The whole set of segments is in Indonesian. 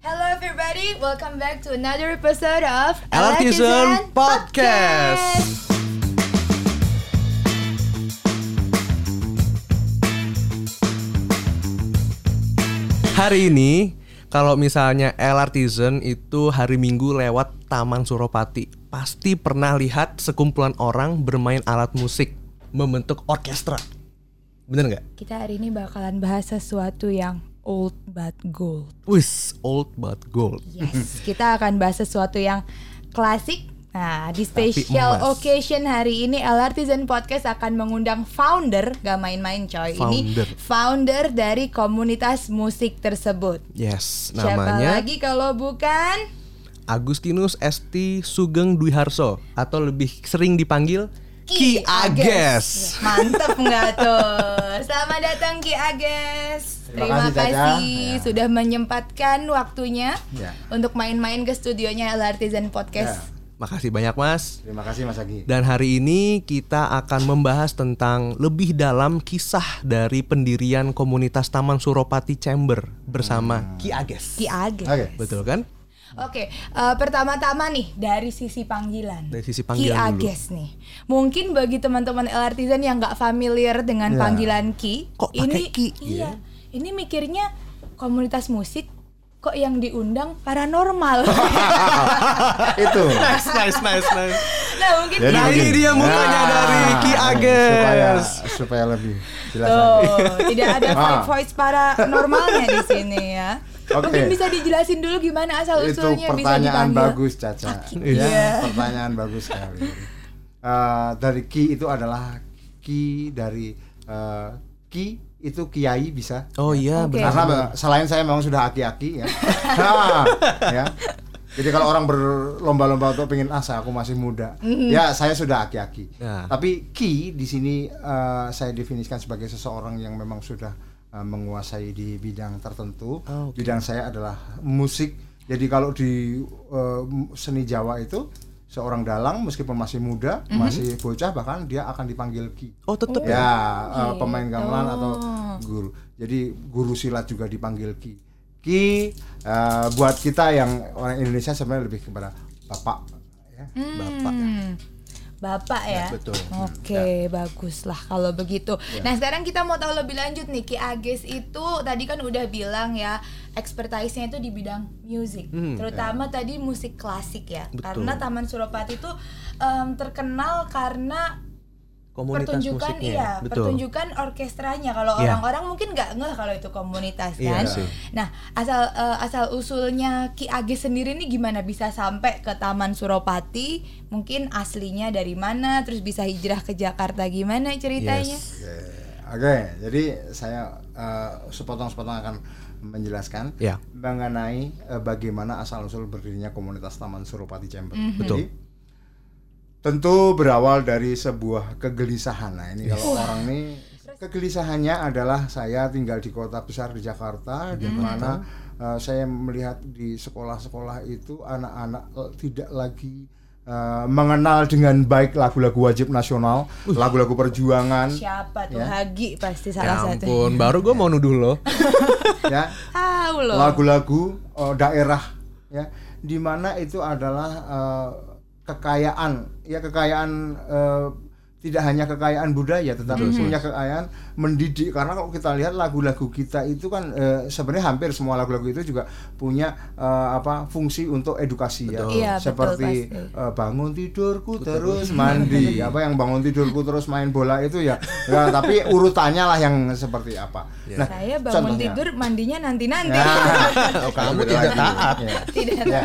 Hello everybody, welcome back to another episode of Elartisan Podcast. Hari ini kalau misalnya Elartisan itu hari Minggu lewat Taman Suropati, pasti pernah lihat sekumpulan orang bermain alat musik membentuk orkestra. Bener nggak? Kita hari ini bakalan bahas sesuatu yang old but gold. Wis, old but gold. Yes, kita akan bahas sesuatu yang klasik. Nah, di special occasion hari ini Elartisan Podcast akan mengundang founder, gak main-main coy. Ini Founder. founder dari komunitas musik tersebut. Yes, Siapa namanya lagi kalau bukan Agustinus Esti Sugeng Dwi Harso atau lebih sering dipanggil Ki Ages. Mantep nggak tuh? Selamat datang Ki Ages. Terima, Terima kasih, kasih Ya. sudah menyempatkan waktunya Ya. untuk main-main ke studionya Elartisan Podcast. Ya. Makasih banyak Mas. Terima kasih Mas Agi. Dan hari ini kita akan membahas tentang lebih dalam kisah dari pendirian komunitas Taman Suropati Chamber bersama Ki Ages. Ki Ages. Oke. Betul kan? Oke, eh, pertama-tama nih dari sisi panggilan. Dari sisi Ki panggilan dulu. Ages nih. Mungkin bagi teman-teman Elartisan yang nggak familiar dengan Ya. panggilan Ki, Kok pakai ini Ki? iya. Ini mikirnya komunitas musik kok yang diundang paranormal. Itu. Nice, nice, nice, nice. nah, mungkin Jadi Nah, ini dia mukanya dari Ki Ages. Supaya supaya lebih jelas lagi. Tuh, tidak ada Ah. voice voice paranormalnya di sini ya. Oke. Mungkin bisa dijelasin dulu gimana asal Itu usulnya bisa pertanyaan bagus Caca. Iya. Ya, pertanyaan bagus sekali. Eh, dari ki itu adalah ki dari eh, ki itu kiai bisa. Oh iya, benar. Karena selain saya memang sudah aki-aki ya. Nah, ya. Jadi kalau orang berlomba-lomba untuk pengen asa aku masih muda, ya saya sudah aki-aki. Ya. Tapi ki di sini eh, saya definisikan sebagai seseorang yang memang sudah eh, menguasai di bidang tertentu. Oh, oke. Bidang saya adalah musik. Jadi kalau di eh, seni Jawa itu seorang dalang meskipun masih muda, masih bocah bahkan dia akan dipanggil ki. Oh, tetap Ya, ya. eh, pemain gamelan atau Oh. guru. Jadi guru silat juga dipanggil ki. Ki eh, buat kita yang orang Indonesia sebenarnya lebih kepada bapak ya. Bapak. Hmm. Bapak ya. Ya, betul. Oke, bagus lah kalau begitu. Nah, sekarang kita mau tahu lebih lanjut nih Ki Ages itu tadi kan udah bilang ya expertise-nya itu di bidang musik, Hmm, terutama tadi musik klasik ya. Betul. Karena Taman Suropati itu em, terkenal karena Komunitas pertunjukan musiknya. iya Betul. pertunjukan orkestranya kalau Iya. orang-orang mungkin nggak ngeh kalau itu komunitas Iya kan sih. nah asal eh, asal usulnya Ki Ages sendiri nih gimana bisa sampai ke Taman Suropati mungkin aslinya dari mana terus bisa hijrah ke Jakarta gimana ceritanya Yes. Oke, Oke, jadi saya eh, sepotong-sepotong akan menjelaskan Ya. mengenai eh, bagaimana asal usul berdirinya komunitas Taman Suropati Chamber. Betul. Jadi, tentu berawal dari sebuah kegelisahan. Nah, ini kalau orang ini kegelisahannya adalah saya tinggal di kota besar di Jakarta di mana eh, saya melihat di sekolah-sekolah itu anak-anak eh, tidak lagi eh, mengenal dengan baik lagu-lagu wajib nasional, lagu-lagu perjuangan, siapa tuh? Ya. Hagi pasti Ya salah satu. ampun, baru gue mau nuduh lo. ya. lagu-lagu eh, daerah ya di mana itu adalah eh, kekayaan. Ya kekayaan eh, tidak hanya kekayaan budaya tetapi punya kekayaan mendidik. Karena kalau kita lihat lagu-lagu kita itu kan eh, sebenarnya hampir semua lagu-lagu itu juga punya eh, apa fungsi untuk edukasi ya. Iya, betul, seperti pasti. eh, bangun tidurku terus mandi. Apa yang bangun tidurku terus main bola itu ya, ya tapi urutannya lah yang seperti apa. Nah saya bangun contohnya. tidur mandinya nanti-nanti. Nah, Oh, kamu tidak taat. Ya. tidak Ya.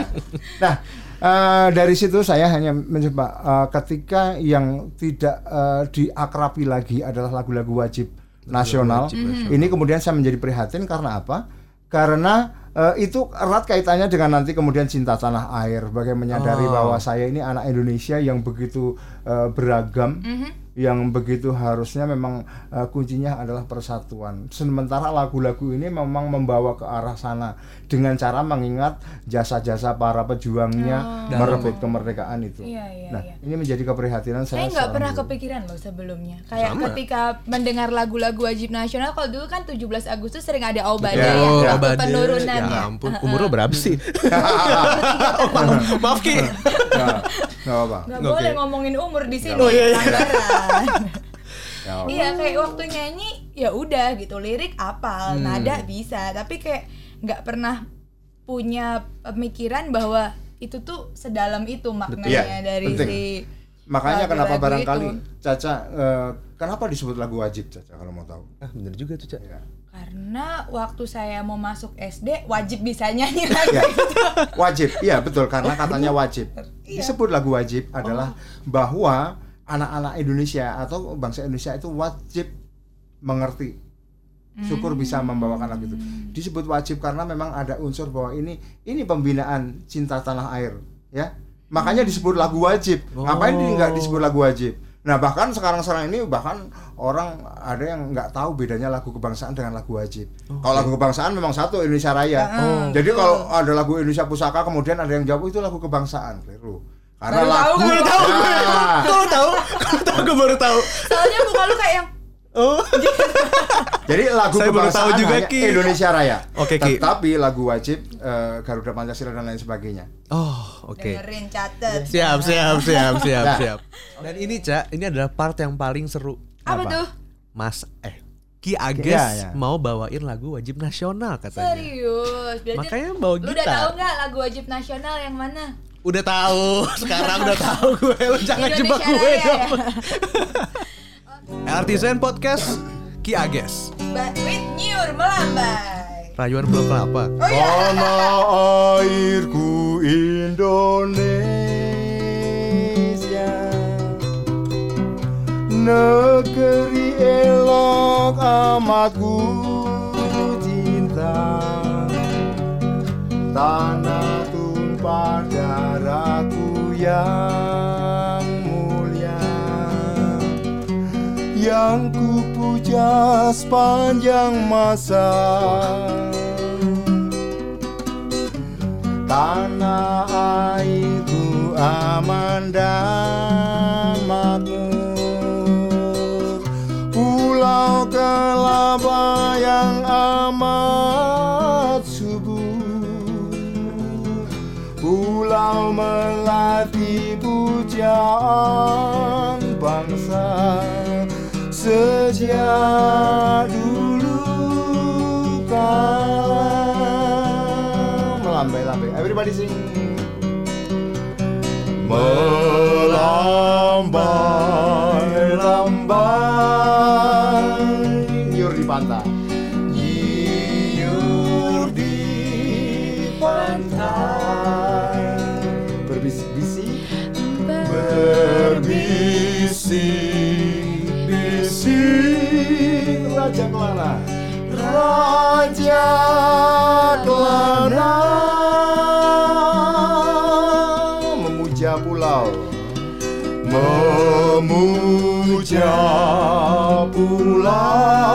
Nah, eh, dari situ saya hanya mencoba eh, ketika yang tidak eh, diakrabi lagi adalah lagu-lagu wajib nasional. Ini kemudian saya menjadi prihatin karena apa? Karena eh, itu erat kaitannya dengan nanti kemudian cinta tanah air. Bagaimana menyadari Oh. bahwa saya ini anak Indonesia yang begitu eh, beragam. Yang begitu harusnya memang uh, kuncinya adalah persatuan. Sementara lagu-lagu ini memang membawa ke arah sana dengan cara mengingat jasa-jasa para pejuangnya Oh. merebut kemerdekaan itu. Iya, iya, nah, iya. ini menjadi keprihatinan Saya saya. nggak pernah guru. kepikiran loh sebelumnya. Kayak Sama. ketika mendengar lagu-lagu wajib nasional, kalau dulu kan 17 Agustus sering ada obada Ya, ya, Oh, waktu Obade. penurunannya. Ya ampun, umur lo berapa sih? Oh, maaf, maaf Ki. Nggak apa-apa. Nggak Oke. boleh ngomongin umur di sini. Oh, iya, iya. Ya, apa. Iya kayak waktu nyanyi ya udah gitu lirik apal Hmm. nada bisa tapi kayak nggak pernah punya pemikiran bahwa itu tuh sedalam itu maknanya Iya, dari penting. si Makanya kenapa lagu-lagu barangkali itu. Caca eh, kenapa disebut lagu wajib Caca kalau mau tahu? Ah, bener juga tuh, Cak. Ya. Karena waktu saya mau masuk SD wajib bisa nyanyi lagu Ya, itu wajib, iya betul karena katanya wajib. Iya. Disebut lagu wajib adalah bahwa anak-anak Indonesia atau bangsa Indonesia itu wajib mengerti. Syukur bisa membawakan lagu itu. Disebut wajib karena memang ada unsur bahwa ini ini pembinaan cinta tanah air, ya. Makanya disebut lagu wajib. Ngapain ini nggak disebut lagu wajib? Nah bahkan sekarang-sekarang ini bahkan orang ada yang nggak tahu bedanya lagu kebangsaan dengan lagu wajib. Kalau lagu kebangsaan memang satu Indonesia Raya. Jadi kalau ada lagu Indonesia Pusaka kemudian ada yang jawab itu lagu kebangsaan, keliru. Karena Baru tahu lagu gue. Baru tahu. Nah, Kau tahu? Kau tahu baru tahu. soalnya muka lu kayak yang Oh. jadi lagu Saya baru kebangsaan tahu juga, Ki. Indonesia Raya. Oke, Ki. Tetapi lagu wajib eh, Garuda Pancasila dan lain sebagainya. Oh, oke. dengerin catet Siap, siap, siap, siap, Nah. siap. Dan ini, Cak, ini adalah part yang paling seru. apa, Apa? tuh Mas eh Ki Ages Iya, iya. mau bawain lagu wajib nasional katanya. serius berarti Makanya bawa lu udah gitar. tahu nggak lagu wajib nasional yang mana Udah tahu, sekarang udah tahu gue. Lu jangan jebak Indonesia gue Raya ya? dong. Artisan Podcast Ki Ages. Mbak Wit Nyur melambai. Rayuan Pulau Kelapa. oh iya. Tanah airku Indonesia. Negeri elok amat ku cinta. Tanah tumpah darahku yang Yang ku puja sepanjang masa. Tanah airku aman dan makmur. Pulau kelapa yang amat subur. Pulau melati pujaan Sejak dulu kala Melambai-lambai Everybody sing. Melambai-lambai Nyur di pantai. Nyur di pantai. Berbisik-bisik. Berbisik-bisik Kelana Memuja pulau. Memuja pulau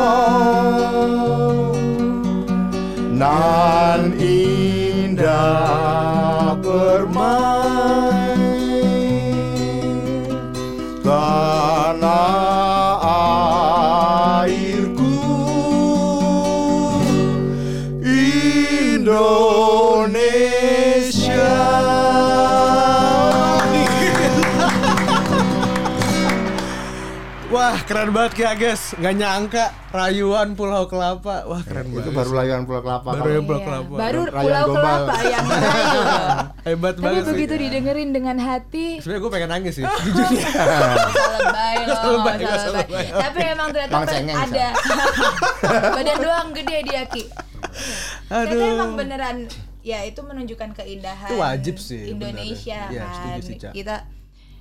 keren banget Ki Ages. Nggak nyangka Rayuan Pulau Kelapa. Wah, keren banget. Itu baru layuan Pulau Kelapa Baru yang Pulau Kelapa. baru Rayuan Pulau Gombal. Kelapa yang merayu Hebat tapi banget sih. begitu didengerin dengan hati Sebenarnya gue pengen nangis sih. Jujur. Salah lebay loh, Salah lebay, salah salah lebay. Tapi emang ternyata ada. Badan doang gede dia Ki. Ternyata Aduh. emang beneran ya itu menunjukkan keindahan Itu wajib sih, Indonesia bener. Iya, kan. setuju sih, Ca. kita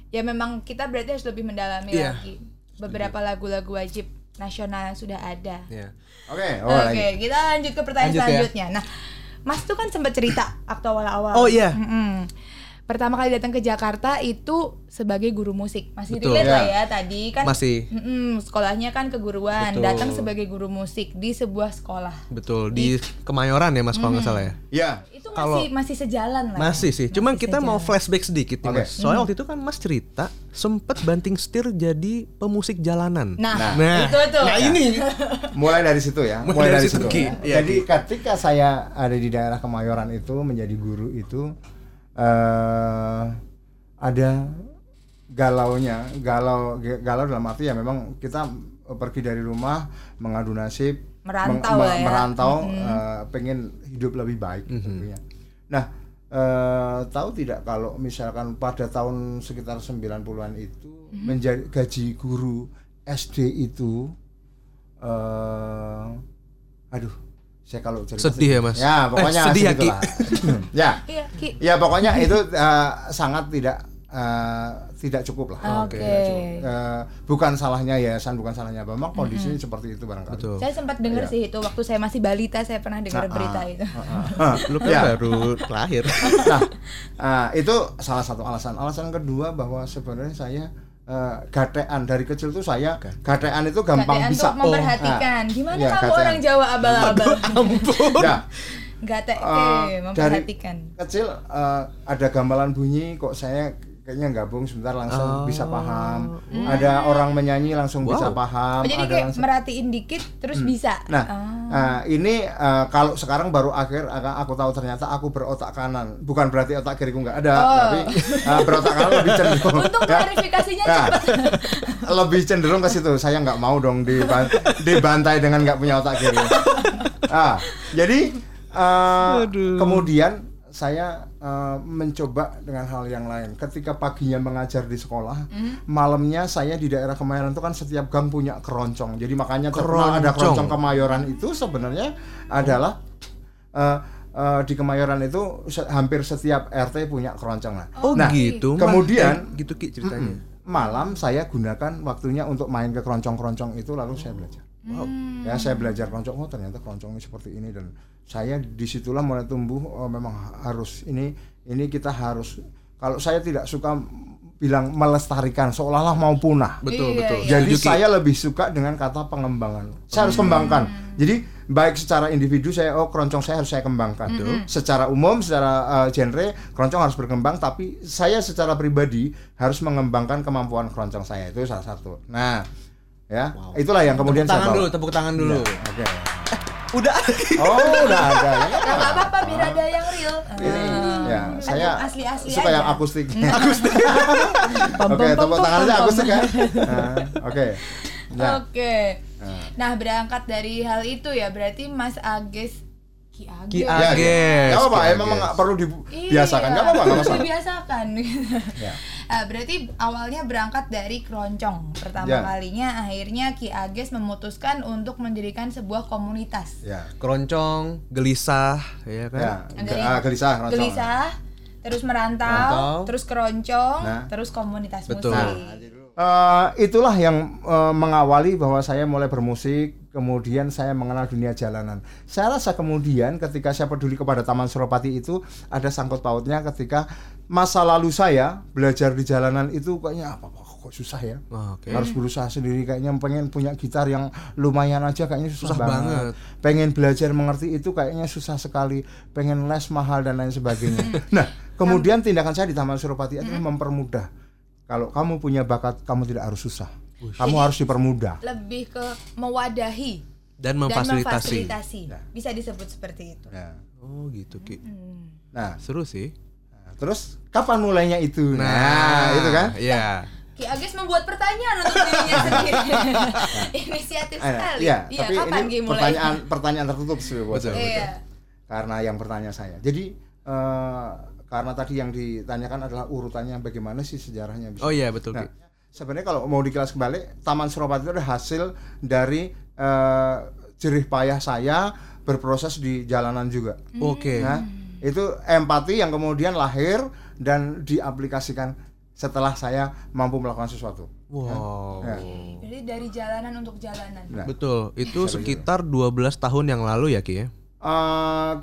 ya memang kita berarti harus lebih mendalami Iya. lagi beberapa lagu-lagu wajib nasional yang sudah ada. Iya. Oke, oh Oke, lagi. kita lanjut ke pertanyaan Lanjut ya. selanjutnya. Nah, Mas tuh kan sempat cerita waktu awal-awal. Oh, iya. Mm-mm. Pertama kali datang ke Jakarta itu sebagai guru musik. Masih Betul. relate lah Ya. ya tadi kan. Masih. Mm-mm, sekolahnya kan keguruan, Betul. datang sebagai guru musik di sebuah sekolah. Betul di Kemayoran ya Mas kalau nggak salah ya. Ya, Itu Kalau- masih masih sejalan lah. ya. Masih sih, cuman Masih kita mau sejalan. flashback sedikit nih Oke. Mas. Soalnya waktu itu kan Mas cerita sempet banting setir jadi pemusik jalanan. Nah, Nah. itu tuh. Nah, ini mulai dari situ ya. Mulai dari situ, Ki. Iya, Jadi ketika saya ada di daerah Kemayoran itu menjadi guru itu eh ada galaunya, galau galau dalam arti ya memang kita pergi dari rumah mengadu nasib, Merantau lah ya. merantau eh, pengen hidup lebih baik tentunya. Nah, eh, tahu tidak kalau misalkan pada tahun sekitar 90-an itu menjadi gaji guru SD itu eh aduh saya kalau cerita Sedih ya, Mas? ya pokoknya Eh, sedih ya, Ki? ya Iya, Ki. ya pokoknya itu eh, sangat tidak eh, tidak cukup lah Oke. Tidak cukup. Eh, bukan salahnya yayasan bukan salahnya memang kondisinya seperti itu barangkali betul. Saya sempat dengar Iya. sih itu waktu saya masih balita saya pernah dengar Ah, berita ah, itu. Lu kan Ya. baru lahir. nah ah, itu salah satu alasan alasan kedua bahwa sebenarnya saya eh, gatean dari kecil tuh saya gatean itu gampang Gatean bisa tuh memperhatikan. Oh, Gimana iya, kamu gatean. orang Jawa abal-abal? Ampun. ya Gate Eh, memperhatikan. kecil eh, ada gamelan bunyi kok saya kayaknya gabung sebentar langsung Oh. bisa paham ada orang menyanyi langsung bisa Wow. paham Oh, jadi ada kayak langsung merhatiin dikit terus bisa. Nah, Ah. eh, ini eh, kalau sekarang baru akhir aku tahu ternyata aku berotak kanan. Bukan berarti otak kiriku nggak ada, Oh. tapi eh, berotak kanan lebih cenderung. Untuk Ya. klarifikasinya Ya. cepat. lebih cenderung ke situ. Saya nggak mau dong diban- dibantai dengan nggak punya otak kiri. Ah, jadi Aduh. kemudian saya eh, mencoba dengan hal yang lain. Ketika paginya mengajar di sekolah, malamnya saya di daerah Kemayoran itu kan setiap gang punya keroncong. Jadi makanya terkenal ada Keroncong. keroncong Kemayoran itu sebenarnya adalah eh, eh, di Kemayoran itu se- hampir setiap RT punya keroncong lah. Oh Nah, gitu. Kemudian- Eh, gitu Ki ceritanya. malam saya gunakan waktunya untuk main ke keroncong-keroncong itu lalu saya belajar. Ya saya belajar keroncong oh ternyata keroncong ini seperti ini dan saya di situlah mulai tumbuh oh memang harus ini ini kita harus kalau saya tidak suka bilang melestarikan seolah-olah mau punah. Betul, Iya, betul. iya. Jadi Setuju, Ki. saya lebih suka dengan kata pengembangan. Saya harus kembangkan. Jadi baik secara individu saya oh keroncong saya harus saya kembangkan. Secara umum, secara uh, genre keroncong harus berkembang. Tapi saya secara pribadi harus mengembangkan kemampuan keroncong saya itu salah satu. Nah, ya itulah yang kemudian tepuk tangan saya bawa. dulu, tepuk tangan dulu. Ya, Oke. Udah. Oh udah ada. Ya, nggak apa-apa biar ada yang real. Ini, Ah. ya saya asli-asli suka aja. yang akustik. Akustik. Pom, Oke, tepuk pom, tangan aja pom, akustik ya. Nah, Oke. Nah, Oke. Nah. Nah, berangkat dari hal itu ya berarti Mas Ages Ki Ages. Ki Ya, ya. Apa-apa, Ki emang nggak perlu dibiasakan, nggak apa-apa, nggak masalah. Dibiasakan. Ya. Ah, berarti awalnya berangkat dari keroncong. Pertama Ya. kalinya akhirnya Ki Ages memutuskan untuk mendirikan sebuah komunitas. Ya. Keroncong, gelisah, ya kan? Ya, Dari ah, gelisah, keroncong. Gelisah, terus merantau, Merantau. terus keroncong, Nah. terus komunitas Betul. musik. Eh, itulah yang eh, mengawali bahwa saya mulai bermusik, kemudian saya mengenal dunia jalanan. Saya rasa kemudian ketika saya peduli kepada Taman Suropati itu ada sangkut pautnya ketika masa lalu saya belajar di jalanan itu kayaknya apa kok susah ya. Oh, Oke. Harus berusaha sendiri kayaknya pengen punya gitar yang lumayan aja kayaknya susah, Susah banget. banget. Pengen belajar mengerti itu kayaknya susah sekali. Pengen les mahal dan lain sebagainya. nah, kemudian tindakan saya di Taman Suropati adalah mempermudah. Kalau kamu punya bakat, kamu tidak harus susah. Kamu harus dipermudah. Lebih ke mewadahi Dan dan memfasilitasi. memfasilitasi. Bisa disebut seperti itu. Ya. Oh gitu Ki. Hmm. Nah, Seru sih. terus kapan mulainya itu? Nah, itu kan? Iya. Ki Agis membuat pertanyaan untuk dirinya sendiri. Inisiatif sekali. Iya, Iya, tapi kapan ini Ki mulai? pertanyaan pertanyaan tertutup sih buat Betul, saya. Iya. Karena yang bertanya saya. Jadi eh, karena tadi yang ditanyakan adalah urutannya bagaimana sih sejarahnya bisa. Oh iya betul Nah, sebenarnya kalau mau dikilas kembali, Taman Suropati itu adalah hasil dari eh, jerih payah saya berproses di jalanan juga. Oke. Nah, itu empati yang kemudian lahir dan diaplikasikan setelah saya mampu melakukan sesuatu. Wow. Ya. Jadi dari jalanan untuk jalanan. Nah, Betul. Itu sekitar 12 tahun yang lalu ya Ki ya. eh,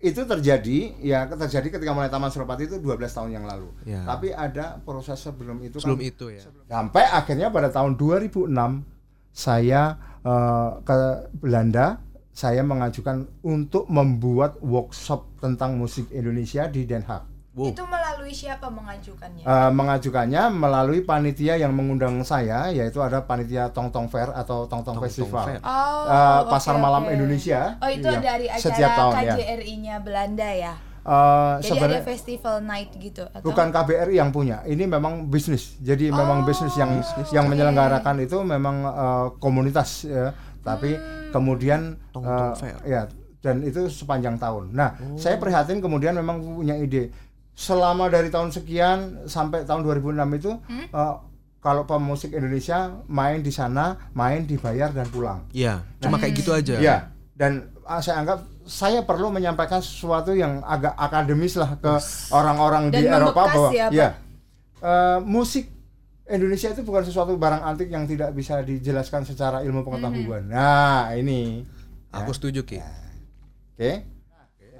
itu terjadi ya terjadi ketika mulai Taman Suropati itu 12 tahun yang lalu. Ya. Tapi ada proses sebelum itu Sebelum kan, itu ya. sampai akhirnya pada tahun 2006 saya eh, ke Belanda saya mengajukan untuk membuat workshop tentang musik Indonesia di Den Haag. Wow. Itu melalui siapa mengajukannya? Eh, mengajukannya melalui panitia yang mengundang saya yaitu ada panitia Tong Tong Fair atau Tong Tong, Tong Tong Festival. Fair. Oh, Eh, oke, Pasar Malam oke. Indonesia. Oh, itu Iya, dari setiap acara tahun, ya. KJRI-nya Belanda ya. Eh, Jadi ada sebenarnya festival night gitu atau bukan KBRI yang punya, ini memang bisnis. Jadi memang Oh, bisnis yang yang oke. menyelenggarakan itu memang eh, komunitas ya. Tapi Hmm. kemudian Tong Tong Fair. ya dan itu sepanjang tahun. Nah, saya prihatin kemudian memang punya ide selama dari tahun sekian sampai tahun 2006 itu Hmm? eh, kalau pemusik Indonesia main di sana, main dibayar dan pulang. Iya, cuma kayak gitu aja. Iya, dan ah, saya anggap saya perlu menyampaikan sesuatu yang agak akademis lah ke orang-orang di Eropa bahwa ya, ya eh, musik Indonesia itu bukan sesuatu barang antik yang tidak bisa dijelaskan secara ilmu pengetahuan. Nah, ini Aku setuju Ki. Oke.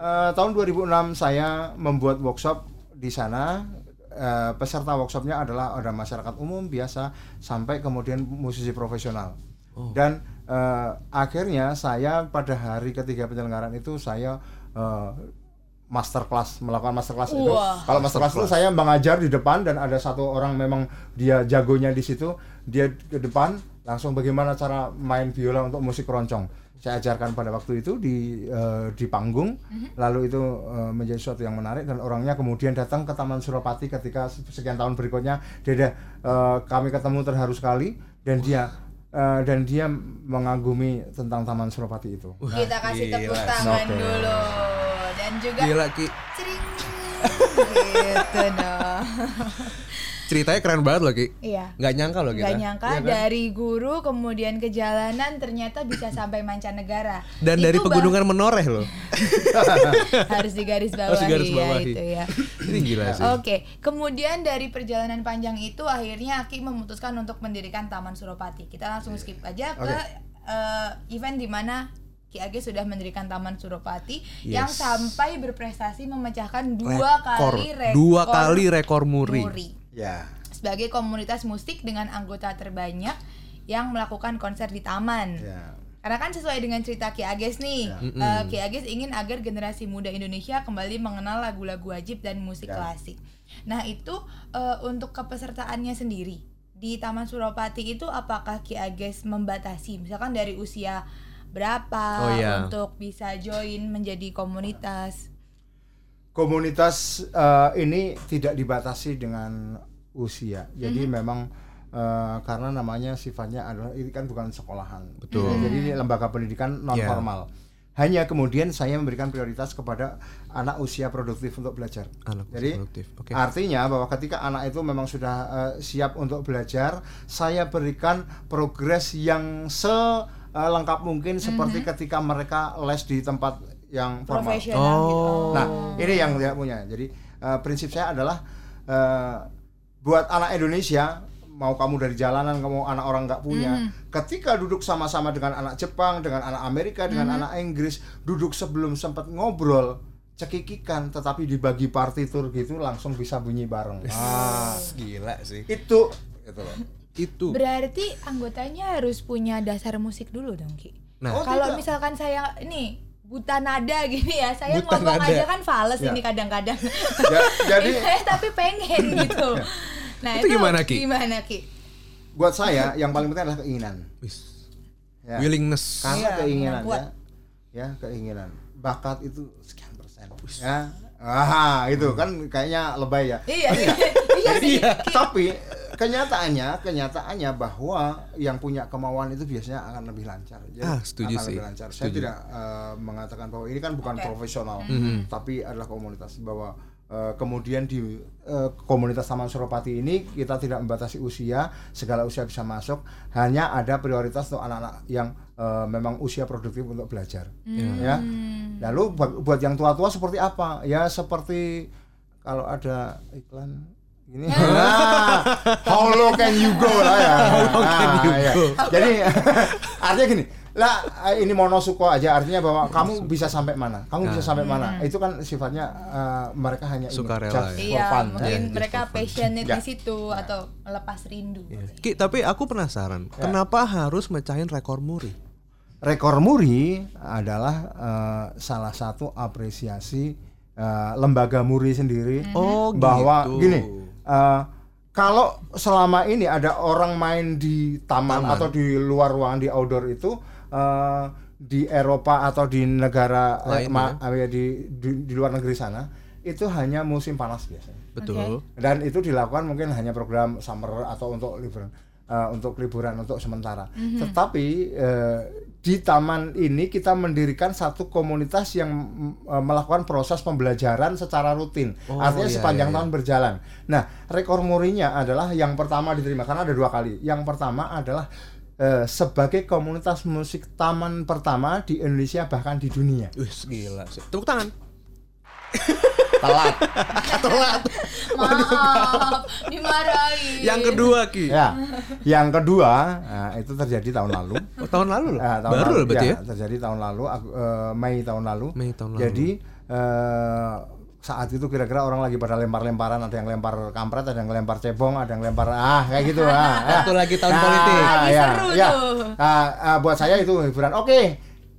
Eh, tahun 2006 saya membuat workshop di sana. Eh, peserta workshopnya adalah ada masyarakat umum biasa sampai kemudian musisi profesional. Oh. Dan eh, akhirnya saya pada hari ketiga penyelenggaraan itu saya eh, masterclass melakukan masterclass itu. Wah. Kalau masterclass itu saya mengajar di depan dan ada satu orang memang dia jagonya di situ, dia ke depan langsung bagaimana cara main biola untuk musik keroncong. Saya ajarkan pada waktu itu di eh, di panggung, lalu itu eh, menjadi sesuatu yang menarik dan orangnya kemudian datang ke Taman Suropati ketika sekian tahun berikutnya dia ada, eh, kami ketemu terharu sekali dan dia eh, dan dia mengagumi tentang Taman Suropati itu. kita kasih tepuk tangan Oke. dulu dan juga Gila Ki. cering gitu dong. Ceritanya keren banget loh Ki. Iya. Nggak nyangka loh kita. Gak nyangka Iya kan? dari guru kemudian ke jalanan ternyata bisa sampai mancanegara. Dan dari Itu bah- pegunungan menoreh loh. harus digaris bawahi, Harus digaris ya bawahi. itu ya. Ini gila sih. Oke, kemudian dari perjalanan panjang itu akhirnya Aki memutuskan untuk mendirikan Taman Suropati. Kita langsung skip aja ke Oke. eh, event di mana Ki Age sudah mendirikan Taman Suropati yang Yes. sampai berprestasi memecahkan dua Rekor. kali rekor Dua kali rekor muri. Ya. sebagai komunitas musik dengan anggota terbanyak yang melakukan konser di taman. Ya. Karena kan sesuai dengan cerita Ki Ages nih, eh, Ki Ages ingin agar generasi muda Indonesia kembali mengenal lagu-lagu wajib dan musik Ya. klasik. Nah itu eh, untuk kepesertaannya sendiri di Taman Suropati itu apakah Ki Ages membatasi, misalkan dari usia berapa Oh, iya. untuk bisa join menjadi komunitas? komunitas eh, ini tidak dibatasi dengan usia. Jadi Mhm. memang eh, karena namanya sifatnya adalah ini kan bukan sekolahan. Betul. Jadi ini lembaga pendidikan non formal. Hanya kemudian saya memberikan prioritas kepada anak usia produktif untuk belajar. Anak Jadi produktif, oke. artinya bahwa ketika anak itu memang sudah eh, siap untuk belajar, saya berikan progres yang selengkap mungkin seperti ketika mereka les di tempat yang formal. Profesional gitu. Oh. Nah, ini yang dia punya. Jadi eh, prinsip saya adalah eh, buat anak Indonesia mau kamu dari jalanan, kamu anak orang nggak punya, ketika duduk sama-sama dengan anak Jepang, dengan anak Amerika, dengan anak Inggris, duduk sebelum sempat ngobrol, cekikikan, tetapi dibagi partitur gitu langsung bisa bunyi bareng. Ah, Gila sih. itu itu loh. Itu. Berarti anggotanya harus punya dasar musik dulu dong Ki. Nah, Oh, Kalau misalkan saya ini buta nada gini ya, saya Buta ngomong nada. aja kan fals Ya. ini kadang-kadang. Ja- jadi saya tapi pengen gitu. Nah Itu gimana, Ki? Gimana Ki? buat saya yang paling penting adalah keinginan. Wis. Ya. Willingness. karena Iya, keinginan ya ya keinginan bakat itu sekian persen ya ah itu kan kayaknya lebay ya Iya, iya sih. tapi kenyataannya kenyataannya bahwa yang punya kemauan itu biasanya akan lebih lancar. Jadi Ah, setuju akan sih. lebih lancar. Saya Setuju. tidak eh, mengatakan bahwa ini kan bukan Oke. profesional Mhm. tapi adalah komunitas. Bahwa eh, kemudian di eh, komunitas Taman Suropati ini kita tidak membatasi usia segala usia bisa masuk. Hanya ada prioritas untuk anak-anak yang eh, memang usia produktif untuk belajar. Ya. Lalu buat, buat yang tua-tua seperti apa? Ya seperti kalau ada iklan ini nah, how low can you go lah ya How low can Nah, you ya. go? jadi artinya gini lah ini monosuko aja artinya bahwa kamu bisa sampai mana kamu bisa Nah. sampai mana itu kan sifatnya eh, mereka hanya ini, Sukarela just ya. Iya, fun, mungkin ya. just mereka passionate Ya. di situ atau melepas rindu. Iya. Ki, tapi aku penasaran, Ya. kenapa harus mecahin rekor muri? rekor muri adalah eh, salah satu apresiasi eh, lembaga muri sendiri Oh, bahwa gitu. gini eh, kalau selama ini ada orang main di taman, Taman. atau di luar ruangan di outdoor itu eh, di Eropa atau di negara eh, Lain, ma- eh, di, di di luar negeri sana itu hanya musim panas biasanya Betul. dan itu dilakukan mungkin hanya program summer atau untuk liburan eh, untuk liburan untuk sementara. Tetapi eh, di taman ini kita mendirikan satu komunitas yang eh, melakukan proses pembelajaran secara rutin. Oh, Artinya iya, sepanjang iya, iya. tahun berjalan. Nah, rekor murinya adalah yang pertama diterima karena ada dua kali. Yang pertama adalah eh, sebagai komunitas musik taman pertama di Indonesia bahkan di dunia. Wih, gila sih. Tepuk tangan. Telat. Telat. Maaf, dimarahi. Yang kedua, Ki. ya. Yang kedua, nah, itu terjadi tahun lalu. Oh, tahun lalu loh. Ah, tahun Baru lalu, loh berarti ya. terjadi tahun lalu Ag- eh, Mei tahun lalu Mei tahun lalu. jadi eh, saat itu kira-kira orang lagi pada lempar-lemparan ada yang lempar kampret ada yang lempar cebong ada yang lempar ah kayak gitu ah ya. Waktu lagi tahun Nah, politik. Lagi ya, seru ya. tuh. Ah, ah, buat saya itu hiburan oke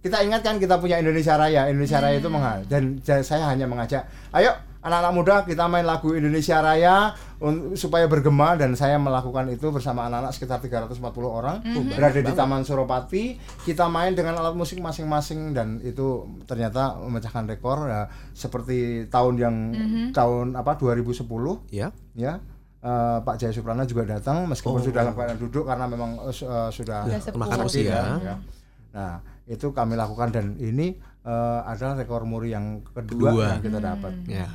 kita ingatkan kita punya Indonesia Raya Indonesia Raya itu Hmm. menghal dan saya hanya mengajak ayo anak-anak muda kita main lagu Indonesia Raya supaya bergema dan saya melakukan itu bersama anak-anak sekitar 340 orang Hmm. berada di Taman Suropati kita main dengan alat musik masing-masing dan itu ternyata memecahkan rekor ya, seperti tahun yang Hmm. tahun apa 2010 Ya. ya eh, Pak Jaya Suprana juga datang meskipun sudah dalam keadaan duduk karena memang eh, sudah sepuh. makan usia. ya. Nah, itu kami lakukan dan ini eh, adalah rekor muri yang kedua, Kedua. yang kita dapat. Ya.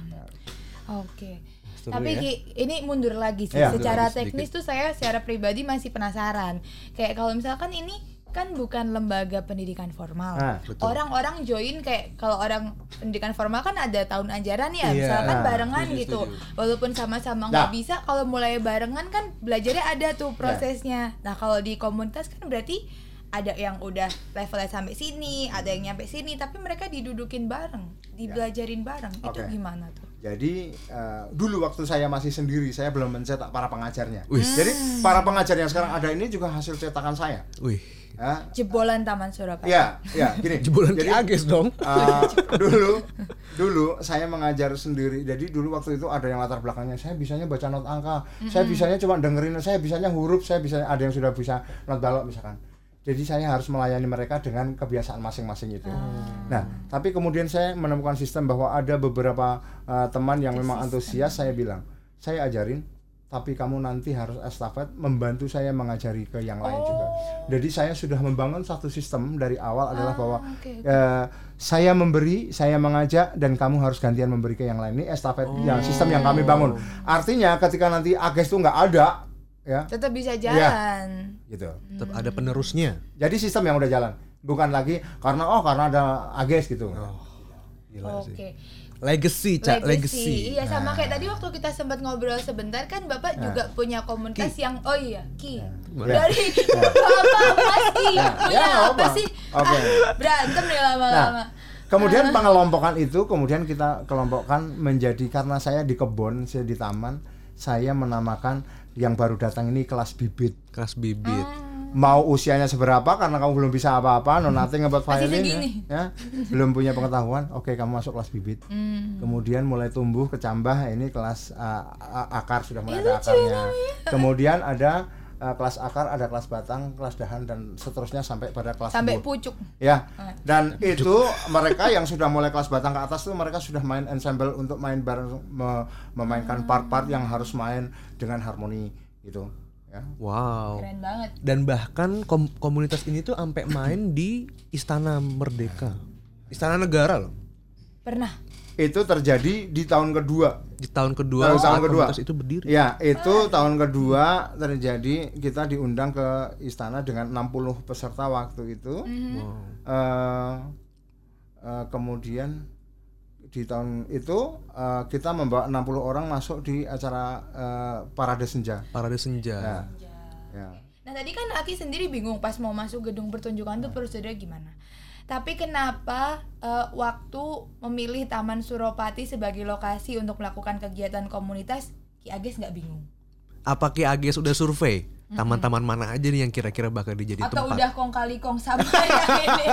Oke. Seru Tapi ya. Ini mundur lagi sih. Iya, secara teknis tuh saya secara pribadi masih penasaran. Kayak kalau misalkan ini kan bukan lembaga pendidikan formal. Ah. Orang-orang join kayak kalau orang pendidikan formal kan ada tahun ajaran ya, Iya. misalkan barengan setuju, gitu. setuju. Walaupun sama-sama Nah. nggak bisa, kalau mulai barengan kan belajarnya ada tuh prosesnya. Nah kalau di komunitas kan berarti ada yang udah levelnya sampai sini, ada yang nyampe sini, tapi mereka didudukin bareng, dibelajarin bareng. Itu Oke. gimana tuh? Jadi eh, dulu waktu saya masih sendiri, saya belum mencetak para pengajarnya. Wih. Jadi para pengajar yang sekarang ada ini juga hasil cetakan saya. Wih. Ya, Jebolan Taman Surabaya. ya, ya, gini. Jebolan Jadi, Ages dong. Uh, dulu dulu saya mengajar sendiri jadi dulu waktu itu ada yang latar belakangnya saya bisanya baca not angka saya bisanya cuma dengerin saya bisanya huruf saya bisa ada yang sudah bisa not balok misalkan jadi saya harus melayani mereka dengan kebiasaan masing-masing itu nah tapi kemudian saya menemukan sistem bahwa ada beberapa uh, teman yang memang antusias saya bilang saya ajarin tapi kamu nanti harus estafet membantu saya mengajari ke yang lain juga. Jadi saya sudah membangun satu sistem dari awal adalah bahwa oke, oke. eh, saya memberi, saya mengajak dan kamu harus gantian memberi ke yang lain. Ini estafet yang sistem yang kami bangun. Artinya ketika nanti Ages itu nggak ada, ya, Tetap bisa Iya. jalan. gitu. Tetap ada penerusnya. Jadi sistem yang udah jalan, bukan lagi karena oh karena ada Ages gitu. Gila Oke. sih. Legacy, Cak, legacy. Iya sama kayak tadi waktu kita sempat ngobrol sebentar kan Bapak juga punya komunitas yang oh iya Ki. Ya. Dari Bapak Mas Ki Ya, punya ya, apa apa. sih? Oke. Ah, berantem deh lama-lama. Nah, kemudian pengelompokan itu kemudian kita kelompokkan menjadi karena saya di kebun, saya di taman, saya menamakan yang baru datang ini kelas bibit. Kelas bibit. Mau usianya seberapa karena kamu belum bisa apa-apa, no nothing about violin ya, ya. belum punya pengetahuan, oke kamu masuk kelas bibit. Hmm. Kemudian mulai tumbuh kecambah ini kelas uh, a- akar sudah mulai ada akarnya. Kemudian ada uh, kelas akar, ada kelas batang, kelas dahan dan seterusnya sampai pada kelas Sampai pucuk. Ya, dan itu mereka yang sudah mulai kelas batang ke atas tuh mereka sudah main ensemble untuk main bareng me- memainkan part-part yang harus main dengan harmoni gitu. Ya. Wow. Keren banget. Dan bahkan kom- komunitas ini tuh sampai main di Istana Merdeka. Istana Negara loh. Pernah. Itu terjadi di tahun kedua. Di tahun kedua Tahun, tahun kedua. itu berdiri. Ya, itu tahun kedua terjadi kita diundang ke istana dengan 60 peserta waktu itu. Wow. Eh, eh, kemudian di tahun itu eh, kita membawa 60 orang masuk di acara eh, parade senja. Parade senja. Ya. Ya. Nah tadi kan Aki sendiri bingung pas mau masuk gedung pertunjukan tuh prosedur gimana. Tapi kenapa eh, waktu memilih Taman Suropati sebagai lokasi untuk melakukan kegiatan komunitas, Ki Ages nggak bingung? Apa Ki Ages udah survei? Taman-taman mana aja nih yang kira-kira bakal dijadi Atau tempat? udah kong kali kong sama yang ini?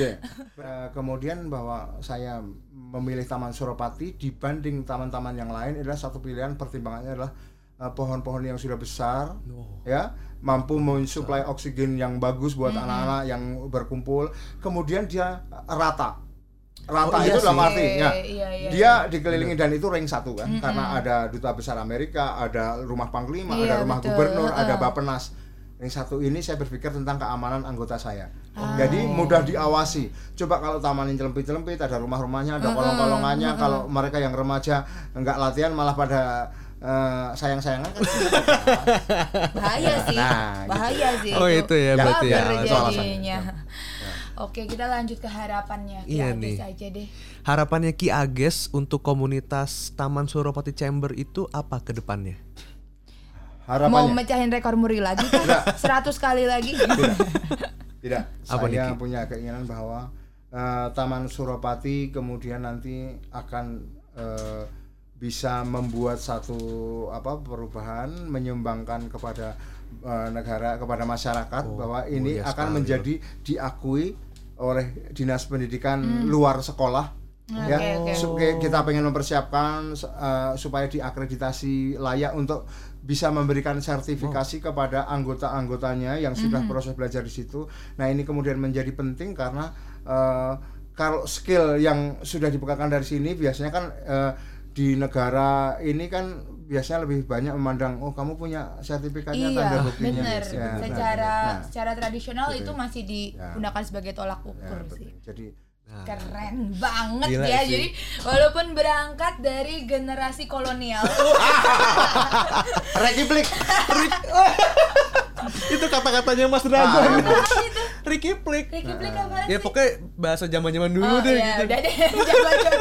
Ya. Eh, kemudian bahwa saya memilih Taman Suropati dibanding taman-taman yang lain adalah satu pilihan pertimbangannya adalah pohon-pohon yang sudah besar, ya mampu mensuplai oksigen yang bagus buat anak-anak yang berkumpul. Kemudian dia rata, rata Oh, iya itu dalam arti, ya, Iya, iya, dia dikelilingi dan itu ring satu kan, karena ada duta besar Amerika, ada rumah panglima, Iya, ada rumah betul. gubernur, ada Heeh. Bapenas. Ring satu ini saya berpikir tentang keamanan anggota saya. Ah. Jadi mudah diawasi. Coba kalau taman yang celempit-celempit, ada rumah-rumahnya, ada kolong-kolongannya. Kalau mereka yang remaja nggak latihan malah pada eh, sayang-sayangan kan. bahaya sih Nah, gitu. bahaya sih Oh, itu ya berarti ya. Itu alasannya. jadinya oke kita lanjut ke harapannya Ki Iya Ages nih. aja deh Harapannya Ki Ages untuk komunitas Taman Suropati Chamber itu apa ke depannya? mau Harapannya mecahin rekor muri lagi kan 100 kali lagi tidak. Apa nih, saya Ki? punya keinginan bahwa eh, Taman Suropati kemudian nanti akan eh, bisa membuat satu apa perubahan menyumbangkan kepada eh, negara kepada masyarakat Oh, bahwa ini mulia akan sekali, menjadi diakui oleh dinas pendidikan luar sekolah. Ya Hmm. Su- kayak kita pengen mempersiapkan eh, supaya diakreditasi layak untuk bisa memberikan sertifikasi kepada anggota-anggotanya yang sudah proses belajar di situ. Nah ini kemudian menjadi penting karena eh, kalau skill yang sudah dipegang dari sini biasanya kan eh, di negara ini kan biasanya lebih banyak memandang oh kamu punya sertifikatnya tanda iya buktinya bener Ya, nah, secara nah, secara tradisional Gitu. itu masih digunakan sebagai tolak ya, ukur betul. sih jadi keren banget Gila ya sih. jadi walaupun berangkat dari generasi kolonial rekiplik itu kata-katanya Mas. Dragon. Ricky Plik. Ricky Flick apaan Ya pokoknya bahasa zaman-zaman dulu Oh, deh iya, gitu. udah deh Jangan-jangan.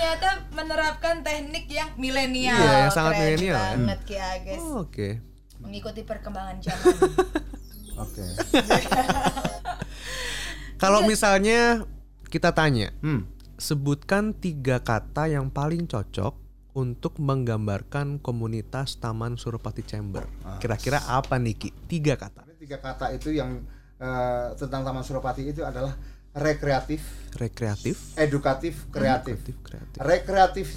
Ternyata menerapkan teknik yang milenial. Iya, yang sangat milenial ya. Banget Ki Ages. Oh, Oke. Mengikuti perkembangan zaman. oke Kalau misalnya kita tanya, hmm. sebutkan tiga kata yang paling cocok untuk menggambarkan komunitas Taman Suropati Chamber. Kira-kira apa Niki? Tiga kata. Tiga kata itu yang eh, tentang Taman Suropati itu adalah rekreatif, Rekreatif, edukatif, kreatif. kreatif, kreatif. Rekreatif,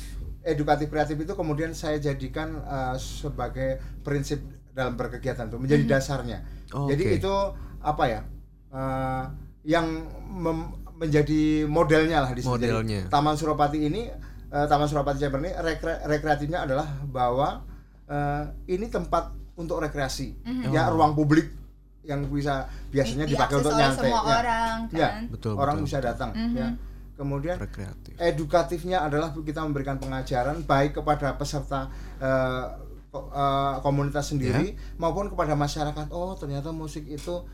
edukatif, kreatif itu kemudian saya jadikan eh, sebagai prinsip dalam berkegiatan itu menjadi dasarnya. Oh, Jadi oke. itu apa ya? eh, yang mem- menjadi modelnya lah di sini. Jadi, Modelnya. Taman Suropati ini, eh, Taman Suropati Chamber ini rekre- rekreatifnya adalah bahwa eh, ini tempat untuk rekreasi, ya ruang publik yang bisa biasanya Di- dipakai untuk nyantai. semua ya. orang, Ya, kan? Betul, orang betul, bisa datang. Ya. Kemudian Rekreatif. edukatifnya adalah kita memberikan pengajaran baik kepada peserta eh, ko- eh, komunitas sendiri Ya. maupun kepada masyarakat. Oh, ternyata musik itu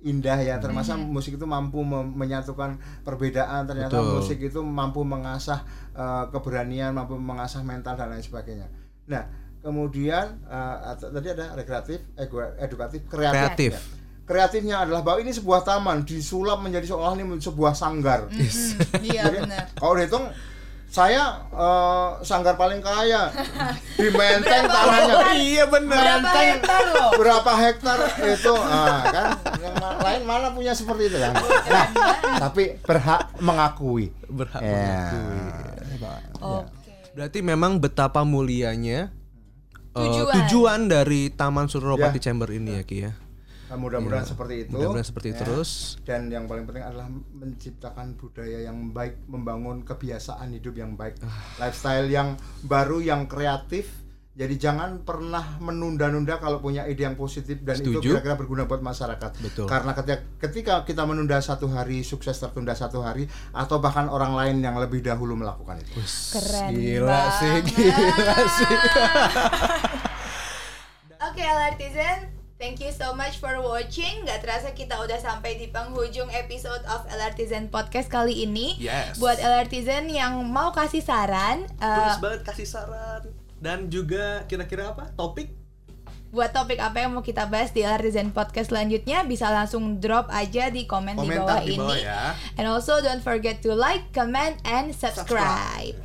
indah ya. Termasuk musik itu mampu menyatukan perbedaan. Ternyata Betul. musik itu mampu mengasah eh, keberanian, mampu mengasah mental dan lain sebagainya. Nah, kemudian eh, at- tadi ada rekreatif, edukatif, kreatif. Kreatif. Ya. Kreatifnya adalah bahwa ini sebuah taman disulap menjadi seolah ini sebuah sanggar. Hmm, Iya Jadi, benar. Kalau dihitung saya eh, sanggar paling kaya di Menteng tanahnya iya benar. Berapa hektar loh? berapa hektar itu ah, kan yang lain mana punya seperti itu kan nah, tapi berhak mengakui Berhak Ya. Oke. Berarti memang betapa mulianya Tujuan. tujuan dari Taman Suropati Ya. Chamber ini ya Ki ya. Nah, mudah-mudahan seperti itu Mudah-mudahan seperti itu Ya. terus. dan yang paling penting adalah menciptakan budaya yang baik membangun kebiasaan hidup yang baik Ah. lifestyle yang baru yang kreatif jadi jangan pernah menunda-nunda kalau punya ide yang positif dan itu Setuju. kira-kira berguna buat masyarakat Betul. karena ketika ketika kita menunda satu hari sukses tertunda satu hari atau bahkan orang lain yang lebih dahulu melakukan itu Keren Gila sih, banget. gila sih. Oke, LRTizen, thank you so much for watching. Gak terasa kita udah sampai di penghujung episode of LRTizen podcast kali ini. Yes. Buat LRTizen yang mau kasih saran, eh, banget kasih saran dan juga kira-kira apa? Topik buat topik apa yang mau kita bahas di Artisan Podcast selanjutnya bisa langsung drop aja di komen di bawah di bawah ini. ya. And also don't forget to like, comment, and subscribe.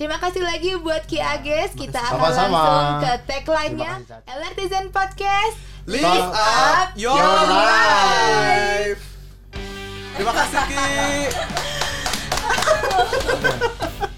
Terima kasih lagi buat Ki Ages. Kita akan Sama-sama. langsung ke tagline-nya. Elartisan Podcast. Live up your your life. Terima kasih Ki.